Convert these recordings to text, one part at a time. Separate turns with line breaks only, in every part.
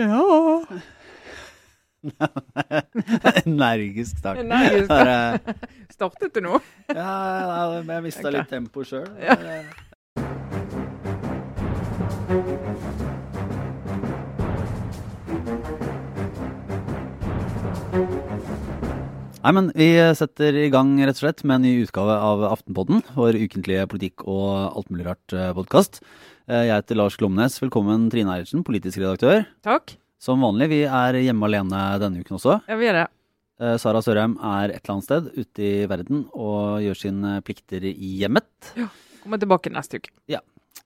Ja.
Energisk start.
Energisk.
Bare,
Startet du nå?
ja, ja, jeg mista
okay.
litt tempo sjøl.
Ja.
Nei, men Vi setter i gang rett og slett med en ny utgave av Aftenpodden, vår ukentlige politikk- og altmulig rart-podkast. Jeg heter Lars Glomnes. Velkommen, Trine Eilertsen, politisk redaktør.
Takk.
Som vanlig, vi er hjemme alene denne uken også.
Ja, vi er det.
Eh, Sara Sørheim er et eller annet sted ute i verden og gjør sine plikter i hjemmet.
Ja, Kommer tilbake neste uke.
Ja.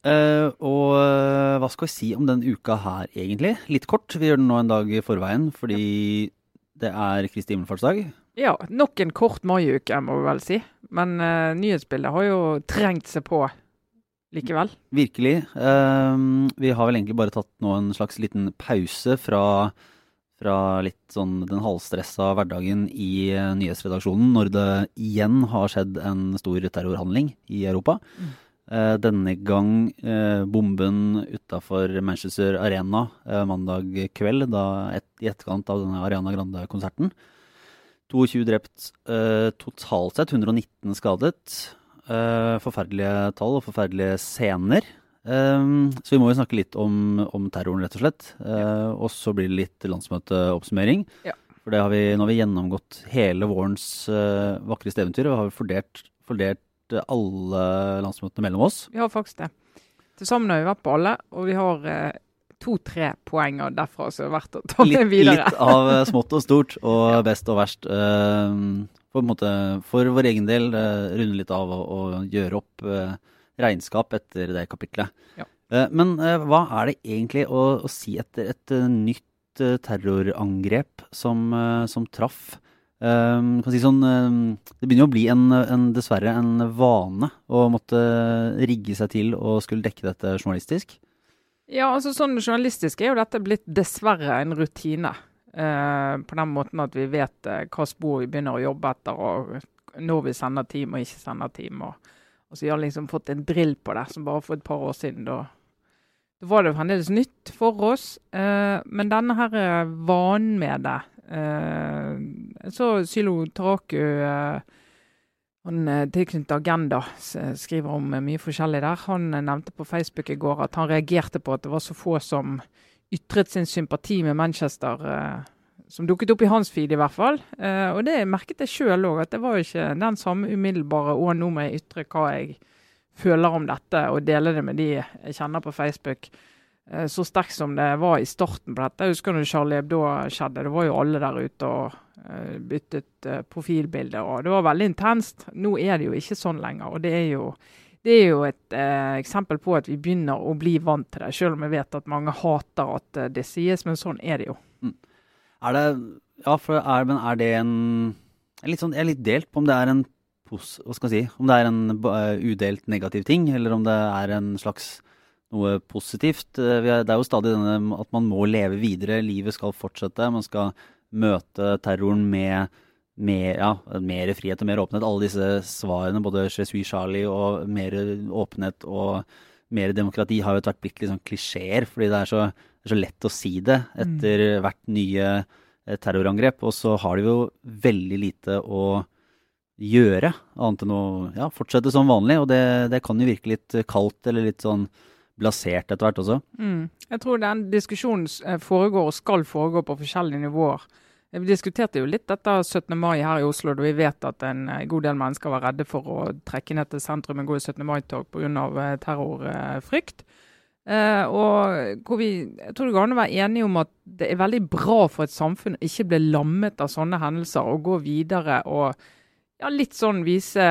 og eh, hva skal vi si om den uka her, egentlig? Litt kort. Vi gjør den nå en dag i forveien fordi det er Kristi himmelfartsdag.
Ja, nok en kort maiuke, må vi vel si. Men uh, nyhetsbildet har jo trengt seg på likevel.
Virkelig. Um, vi har vel egentlig bare tatt nå en slags liten pause fra, fra litt sånn den halvstressa hverdagen i eh, nyhetsredaksjonen, når det igjen har skjedd en stor terrorhandling i Europa.
Mm.
Uh, denne gang uh, bomben utafor Manchester Arena uh, mandag kveld, da et, i etterkant av denne Ariana Grande-konserten. 22 drept totalt sett, 119 skadet. Eh, forferdelige tall og forferdelige scener. Eh, så vi må jo snakke litt om, om terroren, rett og slett. Ja. og så blir det litt landsmøteoppsummering.
Ja.
For det har vi, nå har vi gjennomgått hele vårens uh, vakreste eventyr og har fordelt, fordelt eh, alle landsmøtene mellom oss.
Vi har faktisk det. Til sammen har vi vært på alle, og vi har eh, to-tre poenger derfra som er verdt å ta med videre.
litt av eh, smått og stort, og best og verst. eh, for, på en måte, for vår egen del uh, runde litt av og, og gjøre opp eh, regnskap etter det kapitlet.
Ja.
Eh, men eh, hva er det egentlig å, å si etter et eh, nytt eh, terrorangrep som, eh, som traff? Um, kan si sånn, um, det begynner å bli en, en, dessverre en vane å måtte rigge seg til og skulle dekke dette journalistisk.
Ja, altså sånn journalistisk er jo dette blitt dessverre en rutine. Uh, på den måten at vi vet uh, hva spor vi begynner å jobbe etter, og når vi sender team og ikke sender team. Og, og så vi har liksom fått en drill på det, som bare for et par år siden. Da, da var det fremdeles nytt for oss. Uh, men denne her vanen med det eh, Så Sylo Taraku han eh, tilknyttet Agenda s- skriver om eh, mye forskjellig der. Han eh, nevnte på Facebook i går at han reagerte på at det var så få som ytret sin sympati med Manchester. eh, som dukket opp i hans feed, i hvert fall. Eh, og det merket jeg sjøl òg, at det var jo ikke den samme umiddelbare 'å, nå må jeg ytre hva jeg føler om dette', og dele det med de jeg kjenner på Facebook. Eh, så sterk som det var i starten på dette. Jeg husker når Charlie Hebdo skjedde. Det var jo alle der ute og eh, byttet eh, profilbilde. og Det var veldig intenst. Nå er det jo ikke sånn lenger. og det er jo det er jo et eh, eksempel på at vi begynner å bli vant til det, selv om jeg vet at mange hater at eh, det sies, men sånn er det jo.
Er det Ja, for er, men er det en er, litt sånn, jeg er litt delt på om det er en pos, hva skal jeg si, om det er en uh, udelt negativ ting, eller om det er en slags noe positivt. Eh, vi Det er jo stadig denne at man må leve videre, livet skal fortsette. Man skal møte terroren med, mer, ja, mer frihet og mer åpenhet. Alle disse svarene, både Jesuit Charlie og mer åpenhet og mer demokrati, har jo etter hvert blitt litt sånn klisjeer, fordi det er så, det er så lett å si det etter hvert nye eh, terrorangrep. Og så har de jo veldig lite å gjøre, annet enn å ja, fortsette som vanlig. Og det, det kan jo virke litt kaldt eller litt sånn blasert etter hvert også.
Mm. Jeg tror den diskusjonen eh, foregår og skal foregå på forskjellige nivåer. Eh, Vi diskuterte jo litt dette 17. mai her i Oslo, da vi vet at en eh, god del mennesker var redde for å trekke ned til sentrum og gå i 17. mai-tog pga. terrorfrykt. Eh, og hvor vi, jeg tror det går an å være enige om at det er veldig bra for et samfunn å ikke bli lammet av sånne hendelser og gå videre og ja, litt sånn vise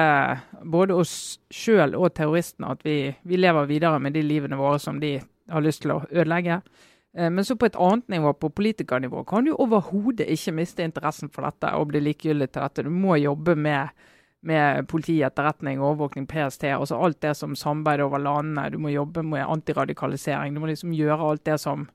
både oss sjøl og terroristene at vi, vi lever videre med de livene våre som de har lyst til å ødelegge. Eh, Men så på et annet nivå, på politikernivå, kan du overhodet ikke miste interessen for dette og bli likegyldig til dette. Du må jobbe med, med politi, etterretning, overvåkning, PST. altså Alt det som samarbeider over landene. Du må jobbe med antiradikalisering. Du må liksom gjøre alt det som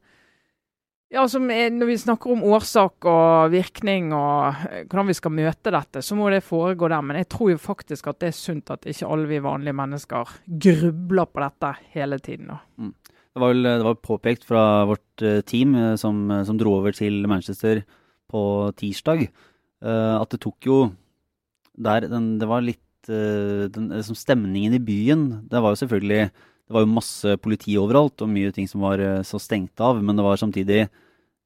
ja, er, Når vi snakker om årsak og virkning og eh, hvordan vi skal møte dette, så må det foregå der. Men jeg tror jo faktisk at det er sunt at ikke alle vi vanlige mennesker grubler på dette hele tiden. Mm.
Det var, vel, det var påpekt fra vårt eh, team eh, som, som dro over til Manchester på tirsdag, at det tok jo der den, Det var litt den, Stemningen i byen Det var jo selvfølgelig Det var jo masse politi overalt og mye ting som var så stengt av, men det var samtidig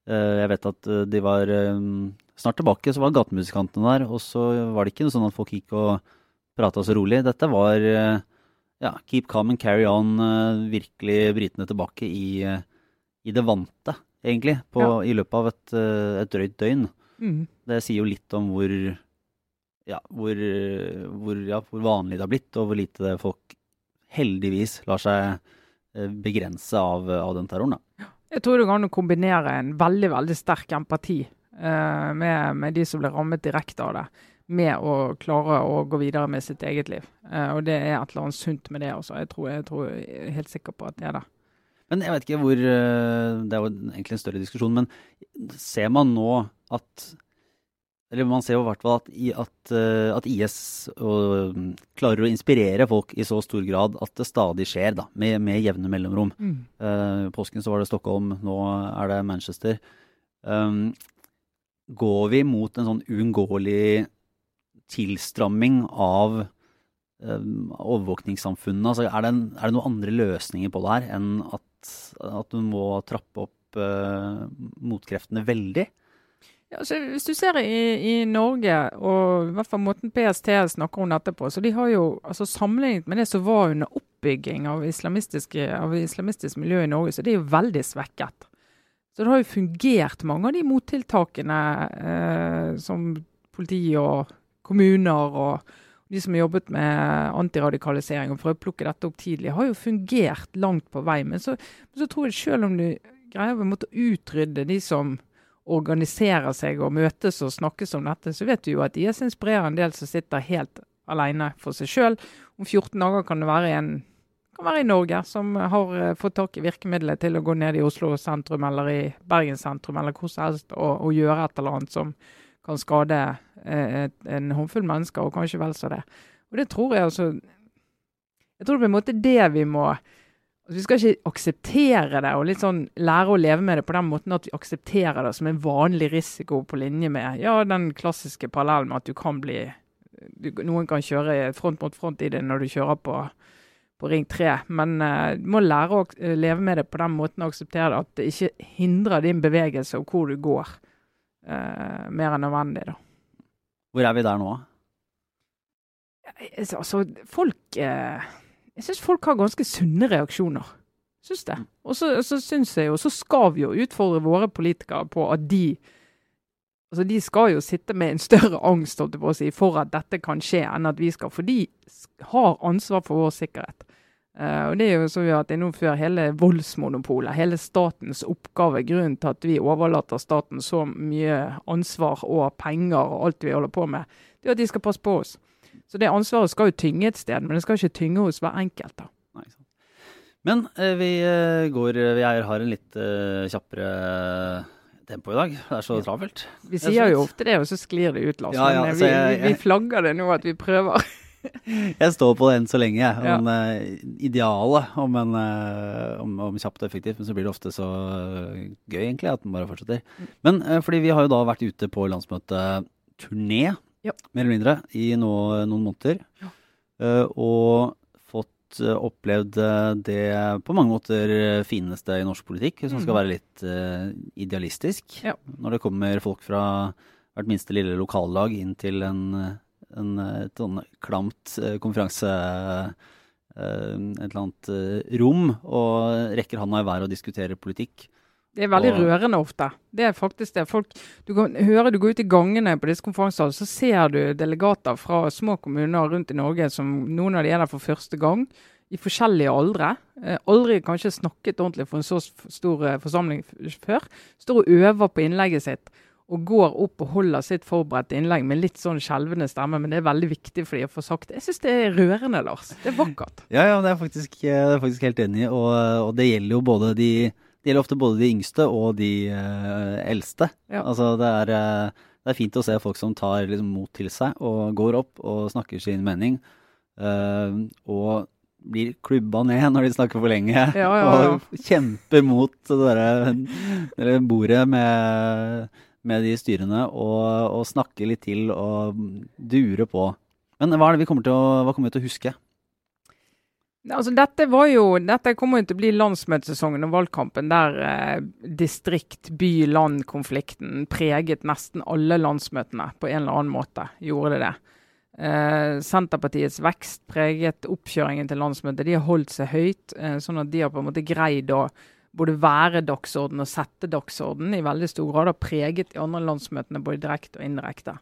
Jeg vet at de var Snart tilbake så var gatemusikantene der, og så var det ikke noe sånn at folk gikk og prata så rolig. Dette var ja, keep calm and carry on, virkelig britene tilbake i, i, det vante, egentlig, på, ja. i løpet av et, et drøyt døgn. Mm. Det sier jo litt om hvor, ja, hvor, hvor, ja, hvor, vanlig det har blitt, og hvor lite folk heldigvis lar seg begrense av, av den terroren. Da.
Jeg tror det går an å kombinere en veldig veldig sterk empati med, med de som ble rammet direkte av det med å klare å gå videre med sitt eget liv. Uh, og det er et eller annet sunt med det. også. Jeg tror, jeg tror jeg er helt sikker på at det er det.
Men jeg vet ikke hvor eh, Det er jo egentlig en større diskusjon, men ser man nå at Eller man ser jo i hvert fall at, at, eh, at IS og, klarer å inspirere folk i så stor grad at det stadig skjer, da, med, med jevne mellomrom. Mm. Uh, påsken så var det Stockholm, nå er det Manchester. Um, går vi mot en sånn uunngåelig tilstramming av um, overvåkningssamfunnet? Altså, er, det en, er, det noen andre løsninger på det her enn at, at du må trappe opp uh, motkreftene veldig?
Altså, hvis du ser i, i, Norge, og i hvert fall måten PST snakker om dette på, så de har jo altså Sammenlignet med det som var under oppbygging av, av islamistisk miljø i Norge, så det er jo veldig svekket. Så det har jo fungert, mange av de mottiltakene eh, som politi og kommuner og de som har jobbet med antiradikalisering og prøvd å plukke dette opp tidlig, har jo fungert langt på vei. Men så, så tror jeg selv om du greier å utrydde de som organiserer seg og møtes og snakkes om dette, så vet du jo at IS inspirerer en del som sitter helt alene for seg sjøl. Om 14 dager kan det være en kan være i Norge som har uh, fått tak i virkemidlet til å gå ned i Oslo sentrum eller i Bergen sentrum eller hvor som helst og, og gjøre et eller annet som kan skade eh, en håndfull mennesker, og kanskje vel så det. Og det tror jeg altså Jeg tror det på en måte det vi må Vi skal ikke akseptere det og litt sånn lære å leve med det på den måten at vi aksepterer det som en vanlig risiko på linje med ja, den klassiske parallellen med at du kan bli du, Noen kan kjøre front mot front i det når du kjører på, på Ring 3, men uh, du må lære å leve med det på den måten og akseptere det, at det ikke hindrer din bevegelse og hvor du går uh, mer enn nødvendig. da.
Hvor er vi der nå?
Altså, folk uh, Jeg syns folk har ganske sunne reaksjoner. Syns det. Og så, så syns jeg jo, så skal vi jo utfordre våre politikere på at de Altså, De skal jo sitte med en større angst si, for at dette kan skje, enn at vi skal. For de har ansvar for vår sikkerhet. Uh, og det er jo som vi har vært innom før, hele voldsmonopolet, hele statens oppgave. Grunnen til at vi overlater staten så mye ansvar og penger og alt vi holder på med, det er at de skal passe på oss. Så det ansvaret skal jo tynge et sted, men det skal ikke tynge hos hver enkelt. da. Nei,
men uh, vi uh, går Vi er, har en litt kjappere tempo i dag. Det er så travelt.
Vi sier jo ofte det, og så sklir det ut, Lars. Ja, ja, men vi, jeg, jeg, vi flagger det nå at vi prøver.
jeg står på det enn så lenge, jeg. Ja. uh, idealet om, en, uh, om, om, kjapt og effektivt, men så blir det ofte så uh, gøy egentlig at den bare fortsetter. Mm. Men fordi vi har jo da vært ute på landsmøteturné, ja. mer eller mindre, i nå, noen måneder. Ja. og fått opplevd det på mange måter fineste i norsk politikk, som skal mm. være litt idealistisk. Når det kommer folk fra hvert minste lille lokallag inn til en en, et sånn klamt eh, konferanse eh, et eller annet rom og rekker handa i været og diskuterer politikk.
Det er veldig og, rørende ofte. Det er faktisk det. Folk, du kan høre du går ut i gangene på disse konferansene, så ser du delegater fra små kommuner rundt i Norge som noen av de er der for første gang. I forskjellige aldre. Eh, aldri kanskje snakket ordentlig for en så stor eh, forsamling før. Står og øver på innlegget sitt og går opp og holder sitt forberedte innlegg med litt sånn skjelvende stemme, men det er veldig viktig for de å få sagt. Jeg syns det er rørende, Lars. Det er vakkert.
Ja, ja, det er faktisk, jeg er faktisk helt enig i. Og, og, det gjelder jo både de det gjelder ofte både de yngste og de uh, eldste. Ja. Altså det er, uh, det er, fint å se folk som tar liksom, mot til seg og går opp og snakker sin mening. Uh, og blir klubba ned når de snakker for lenge.
Ja, ja.
Og kjemper mot det derre bordet med, med de styrene og, og snakker litt til og durer på. Men hva er det vi kommer til å, kommer vi til å huske?
Altså, dette, jo, dette kommer jo til å bli landsmøtesesongen og valgkampen der eh, distrikt, by, land-konflikten preget nesten alle landsmøtene på en eller annen måte. Gjorde det det. Eh, Senterpartiets vekst preget oppkjøringen til landsmøtet. De har holdt seg høyt, eh, sånn at de har på en måte greid å både være dagsorden og sette dagsorden i veldig stor grad. Har preget de andre landsmøtene både direkte og indirekte.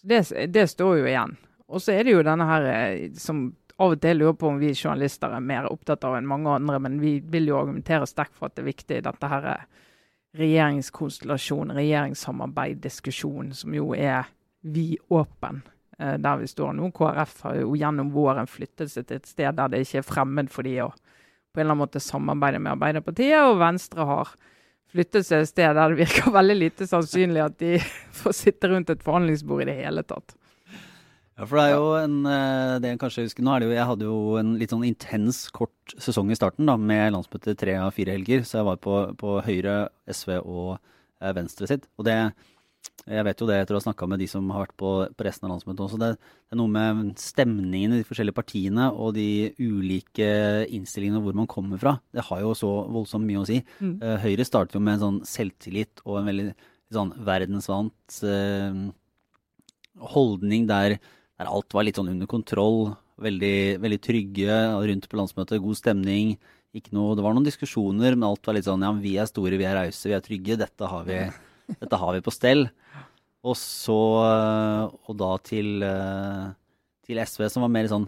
Så det, det står jo igjen. Og så er det jo denne her eh, som av og til lurer på om vi journalister er mer opptatt av enn mange andre, men vi vil jo argumentere sterkt for at det er viktig dette her regjeringskonstellasjon, regjeringssamarbeid, diskusjon, som jo er vidåpen eh, der vi står nå. KrF har jo gjennom våren flyttet seg til et sted der det ikke er fremmed for de å på en eller annen måte samarbeide med Arbeiderpartiet, og Venstre har flyttet seg et sted der det virker veldig lite sannsynlig at de får sitte rundt et forhandlingsbord i det hele tatt.
Ja, for det er jo en eh, det jeg kanskje husker, nå er det jo, Jeg hadde jo en litt sånn intens, kort sesong i starten da, med landsmøte tre av fire helger. Så jeg var på, på Høyre, SV og eh, Venstre sitt. Og det Jeg vet jo det etter å ha snakka med de som har vært på, på resten av landsmøtet også. Det, det, er noe med stemningen i de forskjellige partiene og de ulike innstillingene hvor man kommer fra. Det har jo så voldsomt mye å si. Mm. Uh, Høyre startet jo med en sånn selvtillit og en veldig sånn verdensvant eh, holdning der der alt var litt sånn under kontroll. Veldig, veldig trygge rundt på landsmøtet. God stemning. Ikke noe, det var noen diskusjoner, men alt var litt sånn ja, vi er store, vi er rause, vi er trygge. Dette har vi, dette har vi på stell. Og så Og da til, til SV, som var mer sånn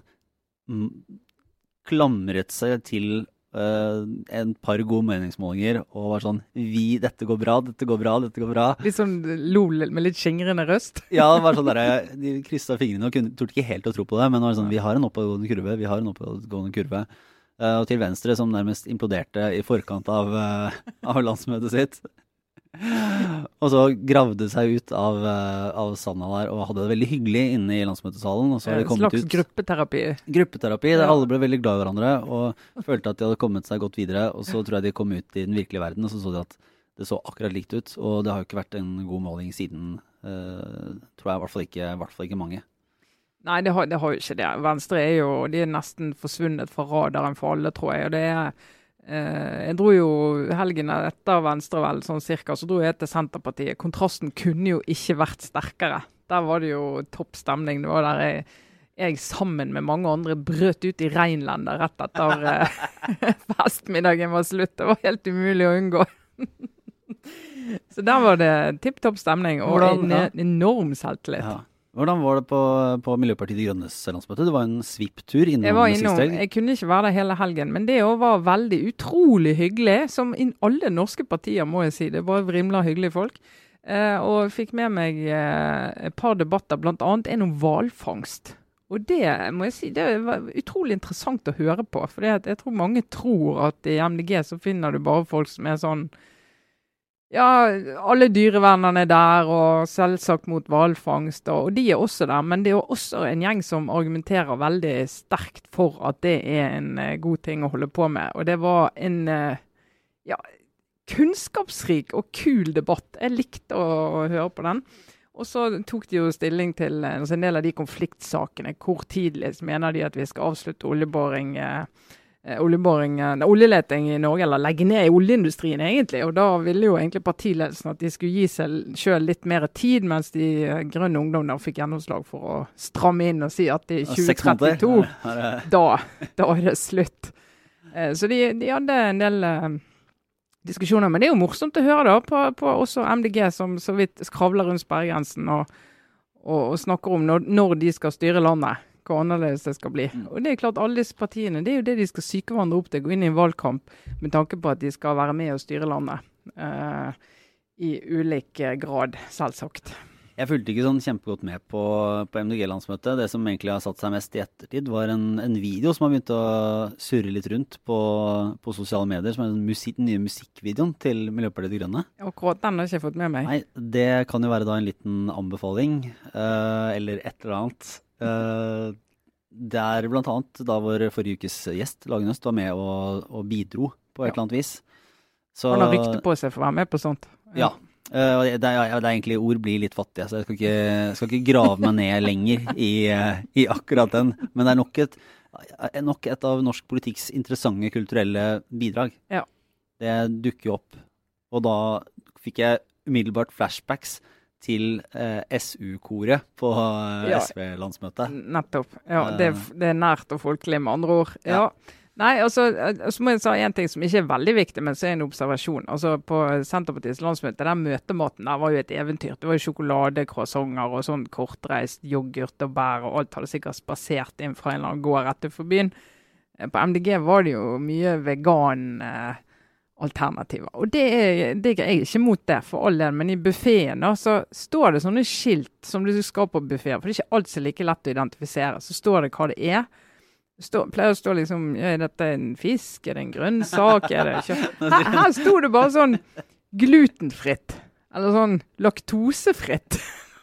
Klamret seg til Uh, en par gode meningsmålinger og var sånn Vi, dette går bra, dette går bra, dette går bra.
Litt sånn lol med litt skjengrende røst?
ja, det var sånn der, de kryssa fingrene og kunne, torde ikke helt å tro på det. Men det var sånn, vi har en oppadgående kurve, vi har en oppadgående kurve. Uh, og til Venstre, som nærmest imploderte i forkant av, uh, av landsmøtet sitt og så gravde seg ut av, uh, av sanda der og hadde det veldig hyggelig inne i landsmøtesalen. Og så hadde kommet
slags
ut,
gruppeterapi?
Gruppeterapi, der ja. alle ble veldig glad i hverandre og følte at de hadde kommet seg godt videre. Og så tror jeg de kom ut i den virkelige verden, og så så de at det så akkurat likt ut. Og det har jo ikke vært en god måling siden, uh, tror jeg i hvert fall ikke, hvert fall ikke mange.
Nei, det har, det har, jo ikke det. Venstre er jo de er nesten forsvunnet fra radaren for alle, tror jeg. og det er Eh, jeg dro jo helgen etter Venstre, vel, sånn cirka, så dro jeg til Senterpartiet. Kontrasten kunne jo ikke vært sterkere. Der var det jo topp stemning. Det var der jeg, jeg sammen med mange andre brøt ut i Reinlandet rett etter eh, festmiddagen var slutt. Det var helt umulig å unngå. så der var det tipp topp stemning og Hvordan, en, ja. enorm selvtillit. Ja.
Hvordan var det på, på Miljøpartiet De Grønnes landsmøte? Det var en svipptur innom
jeg var innom, Jeg kunne ikke være der hele helgen, men det var veldig utrolig hyggelig. Som i alle norske partier, må jeg si. Det var vrimla hyggelige folk. Eh, og fikk med meg eh, et par debatter, bl.a. en om hvalfangst. Og det må jeg si, det var utrolig interessant å høre på. For jeg tror mange tror at i MDG så finner du bare folk som er sånn ja, alle dyrevernerne er der, og selvsagt mot hvalfangst. Og de er også der. Men det er også en gjeng som argumenterer veldig sterkt for at det er en uh, god ting å holde på med. Og det var en uh, ja, kunnskapsrik og kul debatt. Jeg likte å, å høre på den. Og så tok de jo stilling til altså en del av de konfliktsakene. Hvor tidlig mener de at vi skal avslutte oljeboring? Eh, oljeboring, eh, oljeleting i Norge, eller legge ned i oljeindustrien, egentlig. Og da ville jo egentlig partiledelsen at de skulle gi seg sjøl litt mer tid, mens de eh, grønne ungdommene fikk gjennomslag for å stramme inn og si at i 2032, da, da er det slutt. Så de, de hadde en del diskusjoner. Men det er jo morsomt å høre da, på, på også MDG, som så vidt skravler rundt sperregrensen og, og, og snakker om når, når de skal styre landet hvor annerledes det skal bli. Mm. Og det er klart Alle disse partiene det er jo det de skal psyke hverandre opp til. Gå inn i en valgkamp med tanke på at de skal være med og styre landet. Uh, I ulik grad, selvsagt.
Jeg fulgte ikke sånn kjempegodt med på, på MDG-landsmøtet. Det som egentlig har satt seg mest i ettertid, var en, en video som har begynt å surre litt rundt på, på sosiale medier. Som er den, musik, den nye musikkvideoen til Miljøpartiet De Grønne.
Akkurat den har jeg ikke fått med meg.
Nei, Det kan jo være da en liten anbefaling, uh, eller et eller annet. Uh, der blant annet da vår forrige ukes gjest, Lagenøst, var med og, og bidro på et
Ja.
eller annet vis. Så,
Han har rykte på seg for å være med på sånt.
Ja. Eh, det, det, er, det er egentlig ord blir litt fattige, så jeg skal ikke, skal ikke grave meg ned lenger i, eh, i akkurat den. Men det er nok et, eh, nok et av norsk politikks interessante kulturelle bidrag.
Ja.
Det dukker jo opp. Og da fikk jeg umiddelbart flashbacks til eh, SU-koret på eh,
Ja.
SV-landsmøtet.
Nettopp. Ja,
Eh.
det, er- det er nært og folkelig, med andre ord.
Ja.
Ja. Nei, altså, eh, så må jeg si en ting som ikke er veldig viktig, men som er en observasjon. Altså, På Senterpartiets landsmøte, den møtematen der var jo et eventyr. Det var jo sjokoladecroissanter og sånn kortreist yoghurt og bær, og alt hadde sikkert spasert inn fra en eller annen gård rett utenfor byen. På MDG var det jo mye vegan. Eh, alternativer. Og det er, det er jeg ikke mot det, for all del, men i buffeen så står det sånne skilt som du skal på buffeen, for det er ikke alt som er like lett å identifisere. Så står det hva det er. Stå, pleier å stå liksom Er dette en fisk? Er det en grønnsak? Er det ikke Her, her sto det bare sånn glutenfritt. Eller sånn laktosefritt.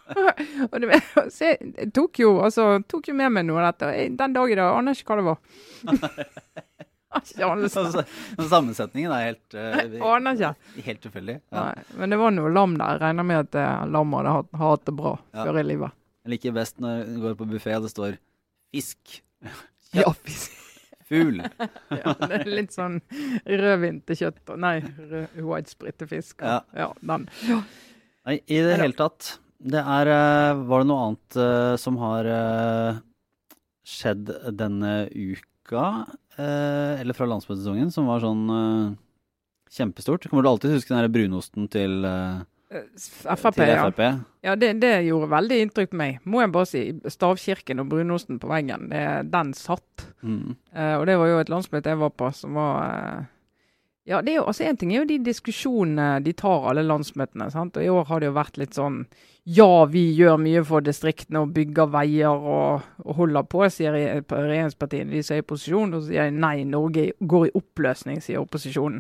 og det, så jeg, jeg tok, jo, altså, tok jo med meg noe av dette. og Den dag i dag aner jeg ikke hva det var.
Altså, den sammensetningen er helt,
ikke.
helt tilfeldig. Ja.
Men det var noe lam der. Jeg regner med at lam hadde hatt, det bra
Ja.
før i livet.
Jeg liker best når du går på buffé og det står fisk,
Ja, fisk.
fugl.
ja, det er litt sånn rødvin til kjøtt. og- Nei, rød, white sprit til fisk.
Ja.
ja den.
Nei, i det hele tatt. Det er eh, Var det noe annet uh, som har uh, skjedd denne uka, eh, eller fra landsmøtesesongen, som var sånn eh, kjempestort? Kommer du alltid huske den der brunosten til, eh,
Frp,
til
ja.
Frp?
ja det, det gjorde veldig inntrykk på meg. Må jeg bare si. Stavkirken og brunosten på veggen, det, den satt.
Mm.
Eh, og det var jo et landsmøte jeg var på som var eh, Ja, det er jo, altså en ting er jo de diskusjonene de tar, alle landsmøtene. sant? Og I år har det jo vært litt sånn Ja, vi gjør mye for distriktene og bygger veier og, og holder på, sier re- regjeringspartiene. De som er i posisjon. Og så sier de nei, Norge går i oppløsning, sier opposisjonen.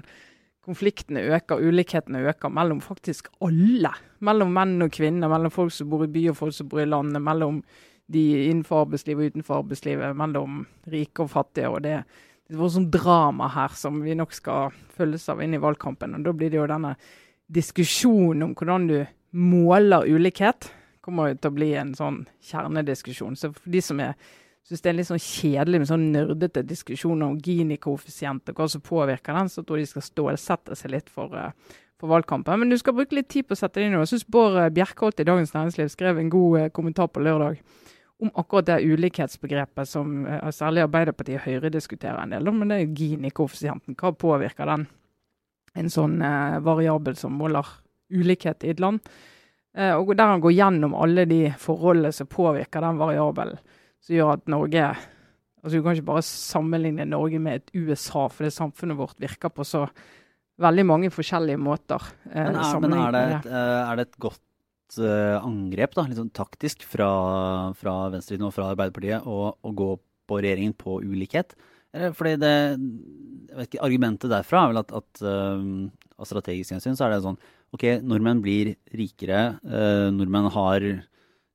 Konfliktene øker, ulikhetene øker mellom faktisk alle. Mellom menn og kvinner, mellom folk som bor i by og folk som bor i landet. Mellom de innenfor arbeidslivet og utenfor arbeidslivet, mellom rike og fattige. og det, det var sånn drama her som vi nok skal følges av inn i valgkampen. og Da blir det jo denne diskusjonen om hvordan du måler ulikhet. kommer jo til å bli en sånn kjernediskusjon. Så for de som er syns det er litt sånn kjedelig med sånn nerdete diskusjoner om Gini-koeffisient og hva som påvirker den, så tror jeg de skal stålsette seg litt for, eh, for valgkampen. Men du skal bruke litt tid på å sette det inn. og Jeg syns Bård eh, Bjerkholt i Dagens Næringsliv skrev en god eh, kommentar på lørdag om akkurat det ulikhetsbegrepet som særlig Arbeiderpartiet og Høyre diskuterer en del om. Men det er jo Gini-koeffisienten. Hva påvirker den? En sånn variabel som måler ulikhet i et land. Eh, og der han går gjennom alle de forholdene som påvirker den variabelen som gjør at Norge altså Du kan ikke bare sammenligne Norge med et USA, for det samfunnet vårt virker på så veldig mange forskjellige måter. eh,
Men, er, men er, det et, eh, er det et godt uh, angrep, da, litt sånn taktisk, fra, fra venstresiden og fra Arbeiderpartiet å, å gå på regjeringen på ulikhet? Fordi det jeg vet ikke, Argumentet derfra er vel at, at um, av strategisk hensyn så er det sånn Ok, nordmenn blir rikere. eh, nordmenn har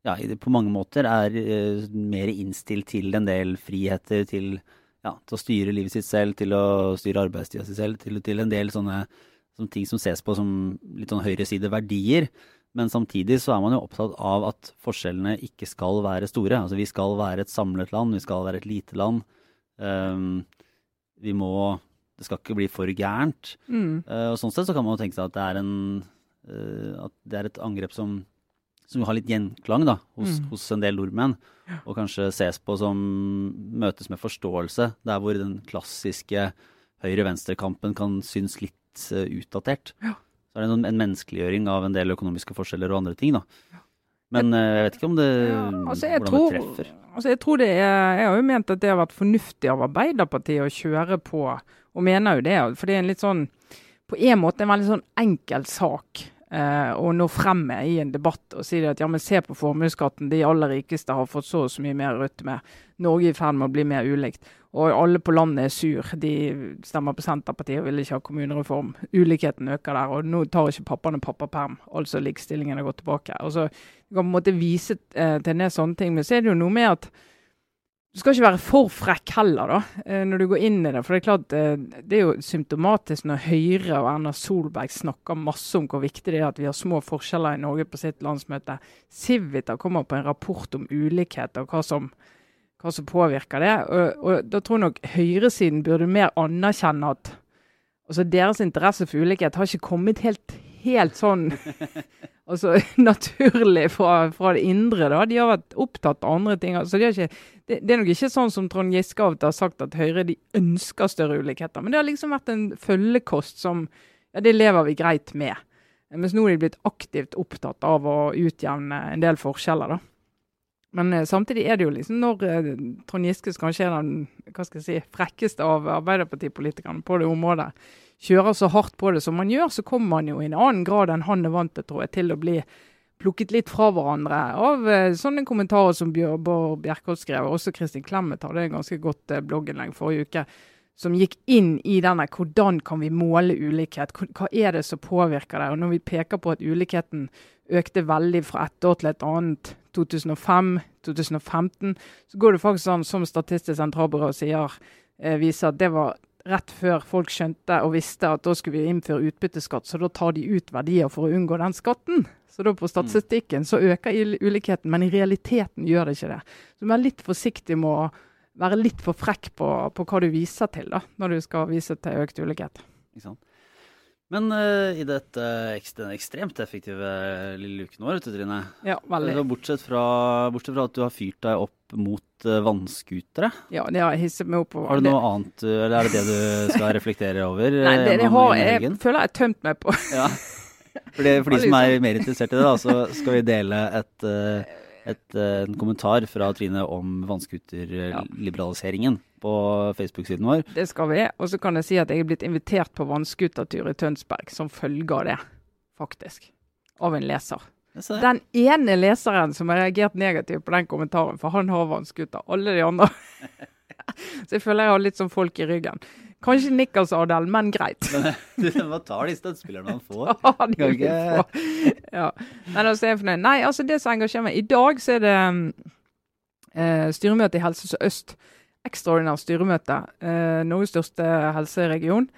ja, på mange måter er eh, mer innstilt til en del friheter, til, ja, til å styre livet sitt selv, til å styre arbeidstida si selv, til, til en del sånne som ting som ses på som litt sånn høyresideverdier. Men samtidig så er man jo opptatt av at forskjellene ikke skal være store. Altså vi skal være et samlet land, vi skal være et lite land. Um, vi må Det skal ikke bli for gærent.
Mm.
Uh, og sånn sett så kan man jo tenke seg at det er en uh, At det er et angrep som som har litt gjenklang da, hos,
Mm.
hos en del nordmenn, og kanskje ses på som møtes med forståelse, der hvor den klassiske høyre-venstre-kampen kan synes litt uh, utdatert.
Ja.
Så er det en, en menneskeliggjøring av en del økonomiske forskjeller og andre ting, da. Men eh, jeg vet ikke om det,
Ja, altså
hvordan
tror,
det treffer.
altså jeg tror det er Jeg har jo ment at det har vært fornuftig av Arbeiderpartiet å kjøre på, og mener jo det. For det er en litt sånn På en måte en veldig sånn enkel sak eh, å nå frem med i en debatt og si at ja, men se på formuesskatten, de aller rikeste har fått så og så mye mer rødt med. Norge er i ferd med å bli mer ulikt. Og alle på landet er sur. De stemmer på Senterpartiet og vil ikke ha kommunereform. Ulikheten øker der. Og nå tar ikke pappaene pappaperm. Altså likestillingen har gått tilbake. Altså, du kan på en måte vise eh, til ned sånne ting. Men så er det jo noe med at du skal ikke være for frekk heller, da, eh, når du går inn i det. For det er klart, eh, det er jo symptomatisk når Høyre og Erna Solberg snakker masse om hvor viktig det er at vi har små forskjeller i Norge på sitt landsmøte. Civita kommer på en rapport om ulikhet og hva som, hva som påvirker det. Og, og Da tror jeg nok høyresiden burde mer anerkjenne at altså deres interesse for ulikhet har ikke kommet helt, helt sånn altså, naturlig fra, fra, det indre. da. De har vært opptatt av andre ting. altså de har ikke det, det, er nok ikke sånn som Trond Giske har sagt at Høyre de ønsker større ulikheter. Men det har liksom vært en følgekost som ja, det lever vi greit med. Mens nå er de blitt aktivt opptatt av å utjevne en del forskjeller. da. Men eh, samtidig er det jo liksom når eh, Trond Giske kanskje er den hva skal jeg si, frekkeste av Arbeiderpartipolitikerne på det området, kjører så hardt på det som man gjør, så kommer man jo i en annen grad enn han er vant til, tror jeg, til å bli plukket litt fra hverandre av eh, sånne kommentarer som Bjørborg Bjerkholt skrev. Også Kristin Clemet hadde en ganske godt eh, blogginnlegg forrige uke som gikk inn i denne hvordan kan vi måle ulikhet. Hva er det som påvirker det? Og Når vi peker på at ulikheten økte veldig fra ett år til et annet, 2005, 2015, så går det faktisk an, som Statistisk sentralbyrå sier, eh, viser at det var rett før folk skjønte og visste at da skulle vi innføre utbytteskatt, så da tar de ut verdier for å unngå den skatten. Så da på statistikken så øker ulikheten, men i realiteten gjør det ikke det. Så vær litt forsiktig med å være litt for frekk på, på hva du viser til da, når du skal vise til økt ulikhet. Ikke sant?
Men uh, i dette ekstremt effektive lille uken vår, Trine.
Ja, veldig.
Bortsett fra, bortsett fra, at du har fyrt deg opp mot uh, vannskutere.
Ja, det har hisset meg opp.
Har du noe annet, eller er det det du skal reflektere over?
Nei, det, det har, jeg føler jeg har tømt meg på. ja.
For, det, for de som er mer interessert i det, da, så skal vi dele et, eh, et, eh, en kommentar fra Trine om vannskuterliberaliseringen på Facebook-siden vår.
Det skal vi. Og så kan jeg si at jeg er blitt invitert på vannskutertur i Tønsberg som følge av det, faktisk. Av en leser. Den ene leseren som har reagert negativt på den kommentaren, for han har vannskuter. Alle de andre Så jeg føler jeg har litt sånn folk i ryggen. Kanskje nikkersadel, men greit.
Du må ta de støttespillerne man får.
Ja, de vil få. Ja. Men altså, jeg er fornøyd. Nei, altså det som engasjerer meg I dag så er det eh, styremøte i Helse Sør-Øst. Ekstraordinært styremøte. Eh, Norges største helseregion.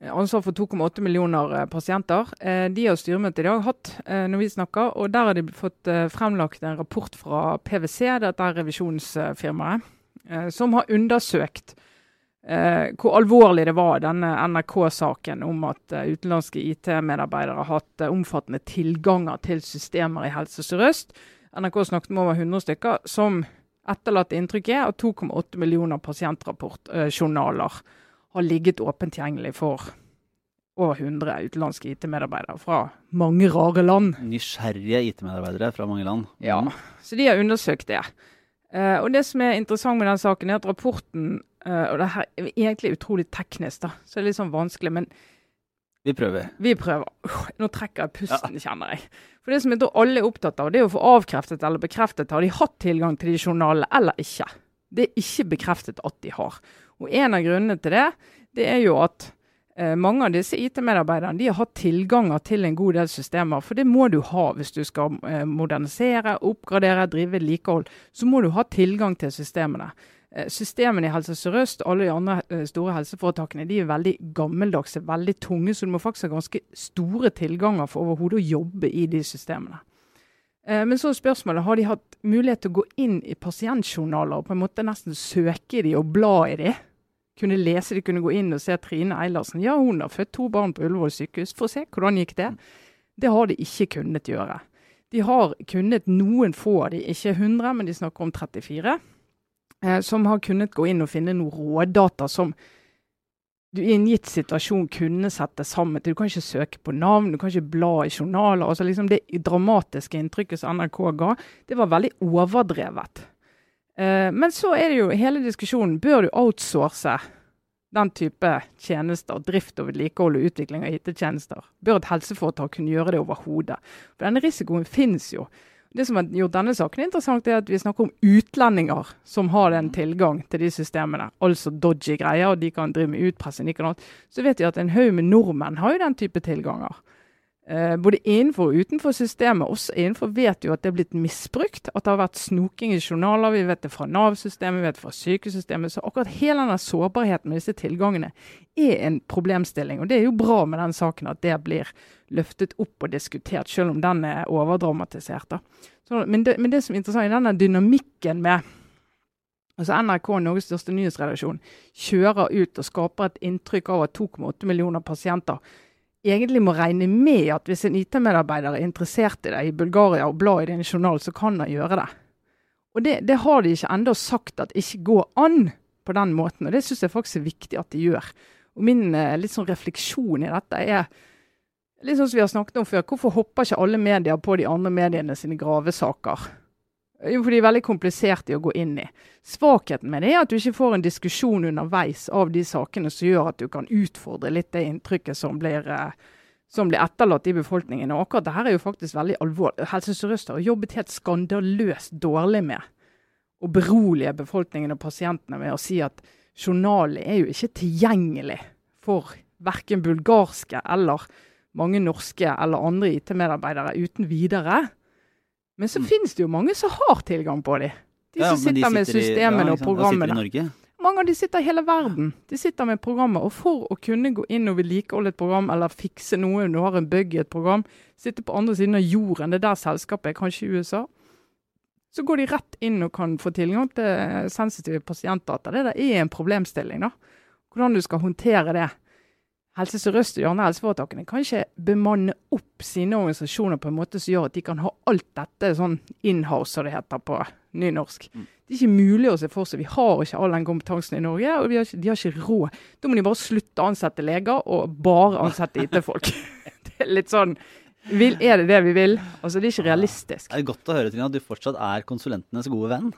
Ansvar for 2,8 millioner eh, pasienter. Eh, de har styremøte i dag hatt eh, når vi snakker. og Der har de fått eh, fremlagt en rapport fra PwC, dette er revisjonsfirmaet, som har undersøkt eh, hvor alvorlig det var, denne NRK-saken om at utenlandske IT-medarbeidere har hatt omfattende tilganger til systemer i Helse Sør-Øst. NRK snakket med over 100 stykker, som etterlatte inntrykk er at 2,8 millioner pasientrapportjournaler uh, har ligget åpent tilgjengelig for over 100 utenlandske IT-medarbeidere fra mange rare land.
Nysgjerrige IT-medarbeidere fra mange land.
Ja, så de har undersøkt det. Uh, og Det som er interessant med den saken, er at rapporten Uh, og det her er egentlig utrolig teknisk, da, så det er litt sånn vanskelig. Men
vi prøver.
Vi prøver. Uh, nå trekker jeg pusten, ja. kjenner jeg. For det som jeg tror alle er opptatt av, det er å få avkreftet eller bekreftet har de hatt tilgang til de journalene eller ikke. Det er ikke bekreftet at de har. Og en av grunnene til det, det er jo at eh, mange av disse IT-medarbeiderne de har hatt tilganger til en god del systemer. For det må du ha hvis du skal eh, modernisere, oppgradere, drive vedlikehold. Så må du ha tilgang til systemene. Eh, systemene i Helse Sør-Øst alle de andre eh, store helseforetakene de er veldig gammeldagse, veldig tunge, så du må faktisk ha ganske store tilganger for overhodet å jobbe i de systemene. Eh, men så er spørsmålet har de hatt mulighet til å gå inn i pasientjournaler og på en måte nesten søke i de og bla i de. Kunne lese de kunne gå inn og se Trine Eilertsen. Ja, hun har født to barn på Ullevål sykehus. Få se hvordan gikk det. Det har de ikke kunnet gjøre. De har kunnet noen få av de, ikke 100, men de snakker om 34 eh, som har kunnet gå inn og finne noen rådata som du i en gitt situasjon kunne sette sammen. Du kan ikke søke på navn, du kan ikke bla i journaler. altså liksom Det dramatiske inntrykket som NRK ga, det var veldig overdrevet. Eh, men så er det jo hele diskusjonen bør du outsource den type tjenester, drift og vedlikehold og utvikling av IT-tjenester. Bør et helseforetak kunne gjøre det overhodet? For denne risikoen finnes jo. Det som har gjort denne saken interessant, er at vi snakker om utlendinger som har den tilgang til de systemene. Altså dodgy greier, og de kan drive med utpressing. Så vet vi at en haug med nordmenn har jo den type tilganger. Eh, både innenfor og utenfor systemet. Også innenfor vet jo at det er blitt misbrukt. At det har vært snoking i journaler. Vi vet det fra Nav-systemet, vi vet det fra sykesystemet. Så akkurat hele denne sårbarheten med disse tilgangene er en problemstilling. Og det er jo bra med den saken at det blir løftet opp og diskutert, selv om den er overdramatisert. Så, men, det, men, det, som er interessant, er denne dynamikken med altså NRK, Norges største nyhetsredaksjon, kjører ut og skaper et inntrykk av at 2,8 millioner pasienter egentlig må regne med at hvis en IT-medarbeider er interessert i det i Bulgaria og blar i din journal, så kan han gjøre det. Og det, det har de ikke ennå sagt at ikke går an på den måten. Og det syns jeg faktisk er viktig at de gjør. Og min eh, litt sånn refleksjon i dette er litt sånn som vi har snakket om før. Hvorfor hopper ikke alle medier på de andre mediene sine gravesaker? Jo, for de er veldig kompliserte i å gå inn i. Svakheten med det er at du ikke får en diskusjon underveis av de sakene som gjør at du kan utfordre litt det inntrykket som blir, eh, som blir etterlatt i befolkningen. Og akkurat dette er jo faktisk veldig alvorlig. Helse Sør-Øst har jobbet helt skandaløst dårlig med å berolige befolkningen og pasientene med å si at journalen er jo ikke tilgjengelig for verken bulgarske eller mange norske eller andre IT-medarbeidere uten videre. Men så mm. finnes det jo mange som har tilgang på dem. De som sitter, de sitter, med systemene ja, og programmene. Mange av de sitter i hele verden. De sitter med programmer. Og for å kunne gå inn og vedlikeholde et program eller fikse noe, du har en bug i et program, sitte på andre siden av jorden, det er der selskapet er, kanskje i USA, så går de rett inn og kan få tilgang til sensitive pasientdata. Det der er en problemstilling. da. Hvordan du skal håndtere det. Helse Sør-Øst og de andre helseforetakene kan ikke bemanne opp sine organisasjoner på en måte som gjør at de kan ha alt dette sånn in-house, som det heter på nynorsk. Mm. Det er ikke mulig å se for seg. Vi har ikke all den kompetansen i Norge, og har ikke, de har ikke råd. Da må de bare slutte å ansette leger og bare ansette IT-folk. det er litt sånn vil, Er det det vi vil? Altså, Det er ikke realistisk.
Det er godt å høre Trine, at du fortsatt er konsulentenes gode venn.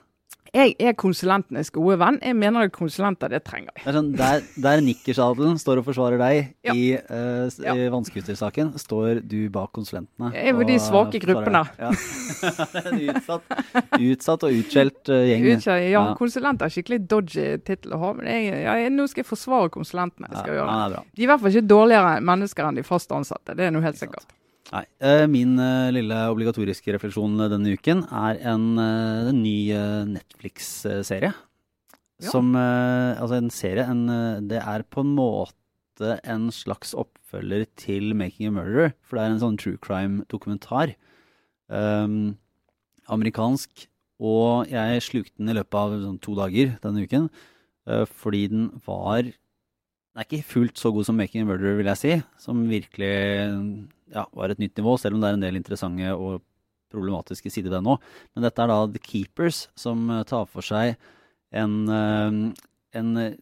Jeg er konsulentenes gode venn. Jeg mener at konsulenter, det trenger vi.
Sånn, der, der nikkersadelen står og forsvarer deg ja. i, uh, ja. vannskutersaken, står du bak konsulentene.
Jeg er jo de svake gruppene.
Ja. en utsatt, utsatt og utskjelt uh, gjeng.
Utkjelt, ja, konsulenter er skikkelig dodgy tittel å ha. Men jeg, jeg, nå skal jeg forsvare konsulentene. Jeg skal gjøre det. De er i hvert fall ikke dårligere mennesker enn de fast ansatte. Det er noe helt sikkert.
Nei. Eh, min eh, lille obligatoriske refleksjon denne uken er en, eh, en ny Netflix-serie. Ja. Som Altså en serie en, Det er på en måte en slags oppfølger til 'Making a Murderer'. For det er en sånn true crime-dokumentar. Um, amerikansk. Og jeg slukte den i løpet av sånn, to dager denne uken. Fordi den var Den er ikke fullt så god som 'Making a Murderer', vil jeg si. Som virkelig ja, var et nytt nivå, selv om det er en del interessante og problematiske sider ved den nå. Men dette er da The Keepers, som eh, tar for seg en, eh, en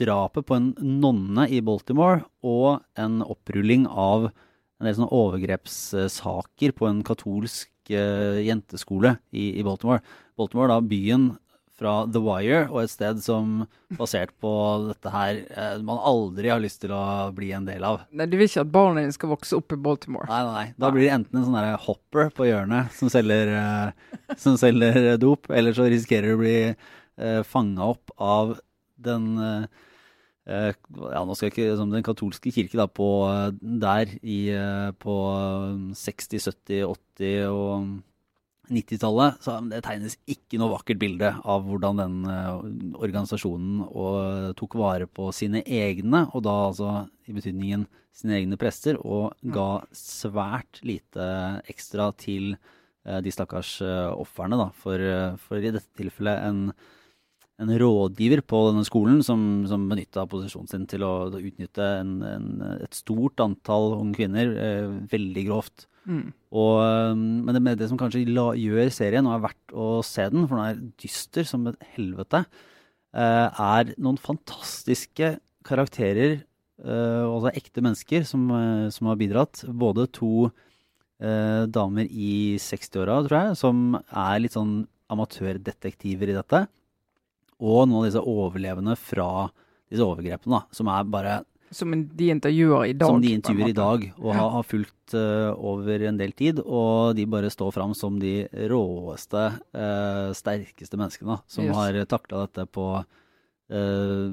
drapet på en nonne i Baltimore og en opprulling av en del sånne overgrepssaker på en katolsk jenteskole i, i, Baltimore. Baltimore, da byen fra The Wire og et sted som basert på dette her eh, man aldri har lyst til å bli en del av.
Nei, Du vil ikke at barna dine skal vokse opp i Baltimore?
Nei, nei. nei. Da blir det enten en sånn hopper på hjørnet som selger, uh, som selger dop, eller så risikerer du å bli eh, fanga opp av den eh, ja, nå skal jeg ikke som Den katolske kirke da, på, der i, på 60-, 70-, 80- og 90-tallet, så det tegnes ikke noe vakkert bilde av hvordan den uh, organisasjonen og, tok vare på sine egne, og da altså i betydningen sine egne prester, og ga svært lite ekstra til uh, de stakkars ofrene, da. For, for, i dette tilfellet en, en rådgiver på denne skolen som, som benytta posisjonen sin til å, å utnytte en, en, et stort antall unge kvinner veldig grovt. Mm. Og, um, men det, det, som kanskje la, gjør serien, og er verdt å se den, for den er dyster som et helvete, eh, er noen fantastiske karakterer, eh, altså ekte mennesker, som, uh, som, har bidratt. Både to damer i 60-åra, tror jeg, som er litt sånn amatørdetektiver i dette. Og noen av disse overlevende fra disse overgrepene, da, som er bare
som de intervjuer i dag?
Som de intervjuer i dag, og ja. har, har, fulgt uh, over en del tid. Og de bare står fram som de råeste, uh, sterkeste menneskene som yes. har takla dette på, uh,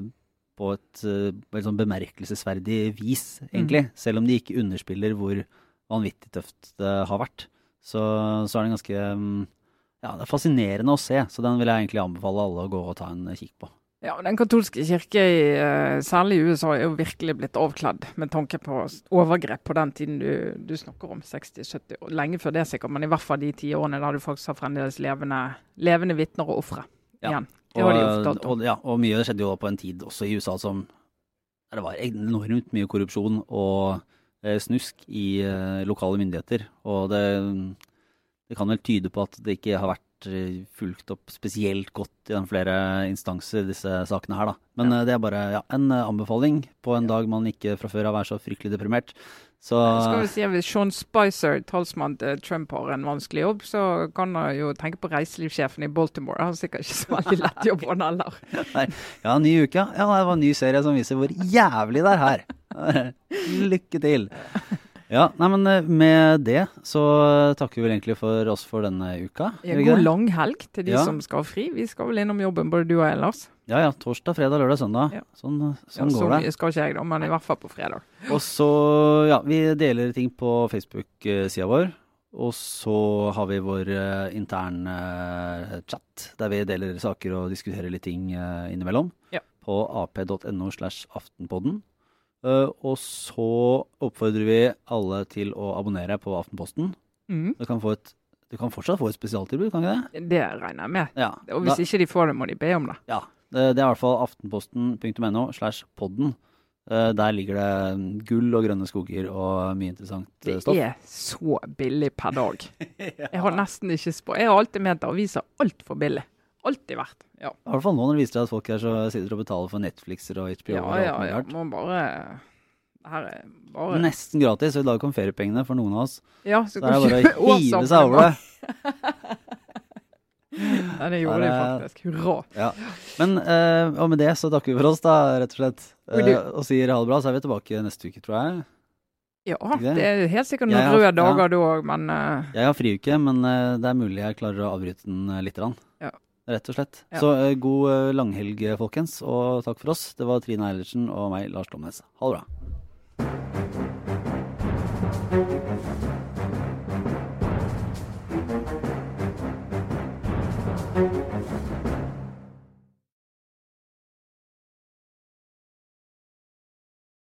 på et, et sånn bemerkelsesverdig vis, egentlig. Mm. Selv om de ikke underspiller hvor vanvittig tøft det har vært, så, så er den ganske mm, Ja, det er fascinerende å se, så den vil jeg egentlig anbefale alle å gå og ta en kikk på.
Ja, Den katolske kirke, i, eh, særlig i USA, er jo virkelig blitt avkledd med tanke på overgrep på den tiden du, du snakker om, 60-70 år. Lenge før det sikkert, men i hvert fall de ti årene der du faktisk har fremdeles levende, levende vitner og ofre
Ja.
igjen. Det har de
Og, og, ja, og mye skjedde jo på en tid også i USA som der det var enormt mye korrupsjon og eh, snusk i eh, lokale myndigheter. Og det, det kan vel tyde på at det ikke har vært eh, fulgt opp spesielt godt i flere instanser, disse sakene her, da. Men ja. det er bare ja, en eh, anbefaling på en dag man ikke fra før av er så fryktelig deprimert. Så
Skal vi si at Hvis Sean Spicer, talsmann til Trump, har en vanskelig jobb, så kan han jo tenke på reiselivssjefen i Baltimore. Han har sikkert ikke så veldig lett jobb, han heller.
ja, ny uke, ja. ja. Det var en ny serie som viser hvor jævlig det er her. Lykke til. Ja, nei, men eh, med det så takker vi vel egentlig for oss for denne uka.
Ja, god
lang
helg til de
Ja.
som skal ha fri. Vi skal vel innom jobben, både du og jeg, Lars.
Ja ja, torsdag, fredag, lørdag, søndag.
Ja.
Sånn,
Ja,
går
så
går det.
mye skal ikke jeg, da, men i hvert fall på fredag.
Og så, ja, vi deler ting på Facebook-sida vår. Og så har vi vår uh, interne uh, chat, der vi deler saker og diskuterer litt ting uh, innimellom.
Ja.
På ap.no slash aftenpodden. Eh, og så oppfordrer vi alle til å abonnere på Aftenposten.
Mm.
Du kan, få et, du kan fortsatt få et spesialtilbud, kan ikke det?
Det regner jeg med.
Ja.
Og hvis ikke de får det, må de be om det.
Ja, det, det er i hvert fall aftenposten.no slash podden. Eh, Der ligger det gull og grønne skoger og mye interessant stoff.
Det er så billig per dag. Jeg har nesten ikke spå... Jeg har alltid ment at aviser er altfor billig. Alltid vært. Ja,
I hvert fall nå når det viser seg at folk her så sitter og betaler for Netflixer og HBO.
ja,
og alt
ja.
mulig
ja.
rart.
Må bare Her er bare
Nesten gratis, og i dag kom feriepengene for noen av oss.
Ja, så
Så det er bare å hive seg over det.
Nei, det gjorde de faktisk. Hurra.
Ja. Men eh, og med det så takker vi for oss, da, rett og slett. Eh, og sier ha det bra, så er vi tilbake neste uke, tror jeg.
Ja,
det?
det er helt sikkert noen røde dager
ja.
da òg, men eh,
Jeg har friuke, men eh, det er mulig jeg klarer å avbryte den eh, lite grann. Rett og slett.
Ja.
Så eh, god eh, langhelg, folkens, og takk for oss. Det var Trine Eilertsen og meg, Lars Glomnes. Ha det bra.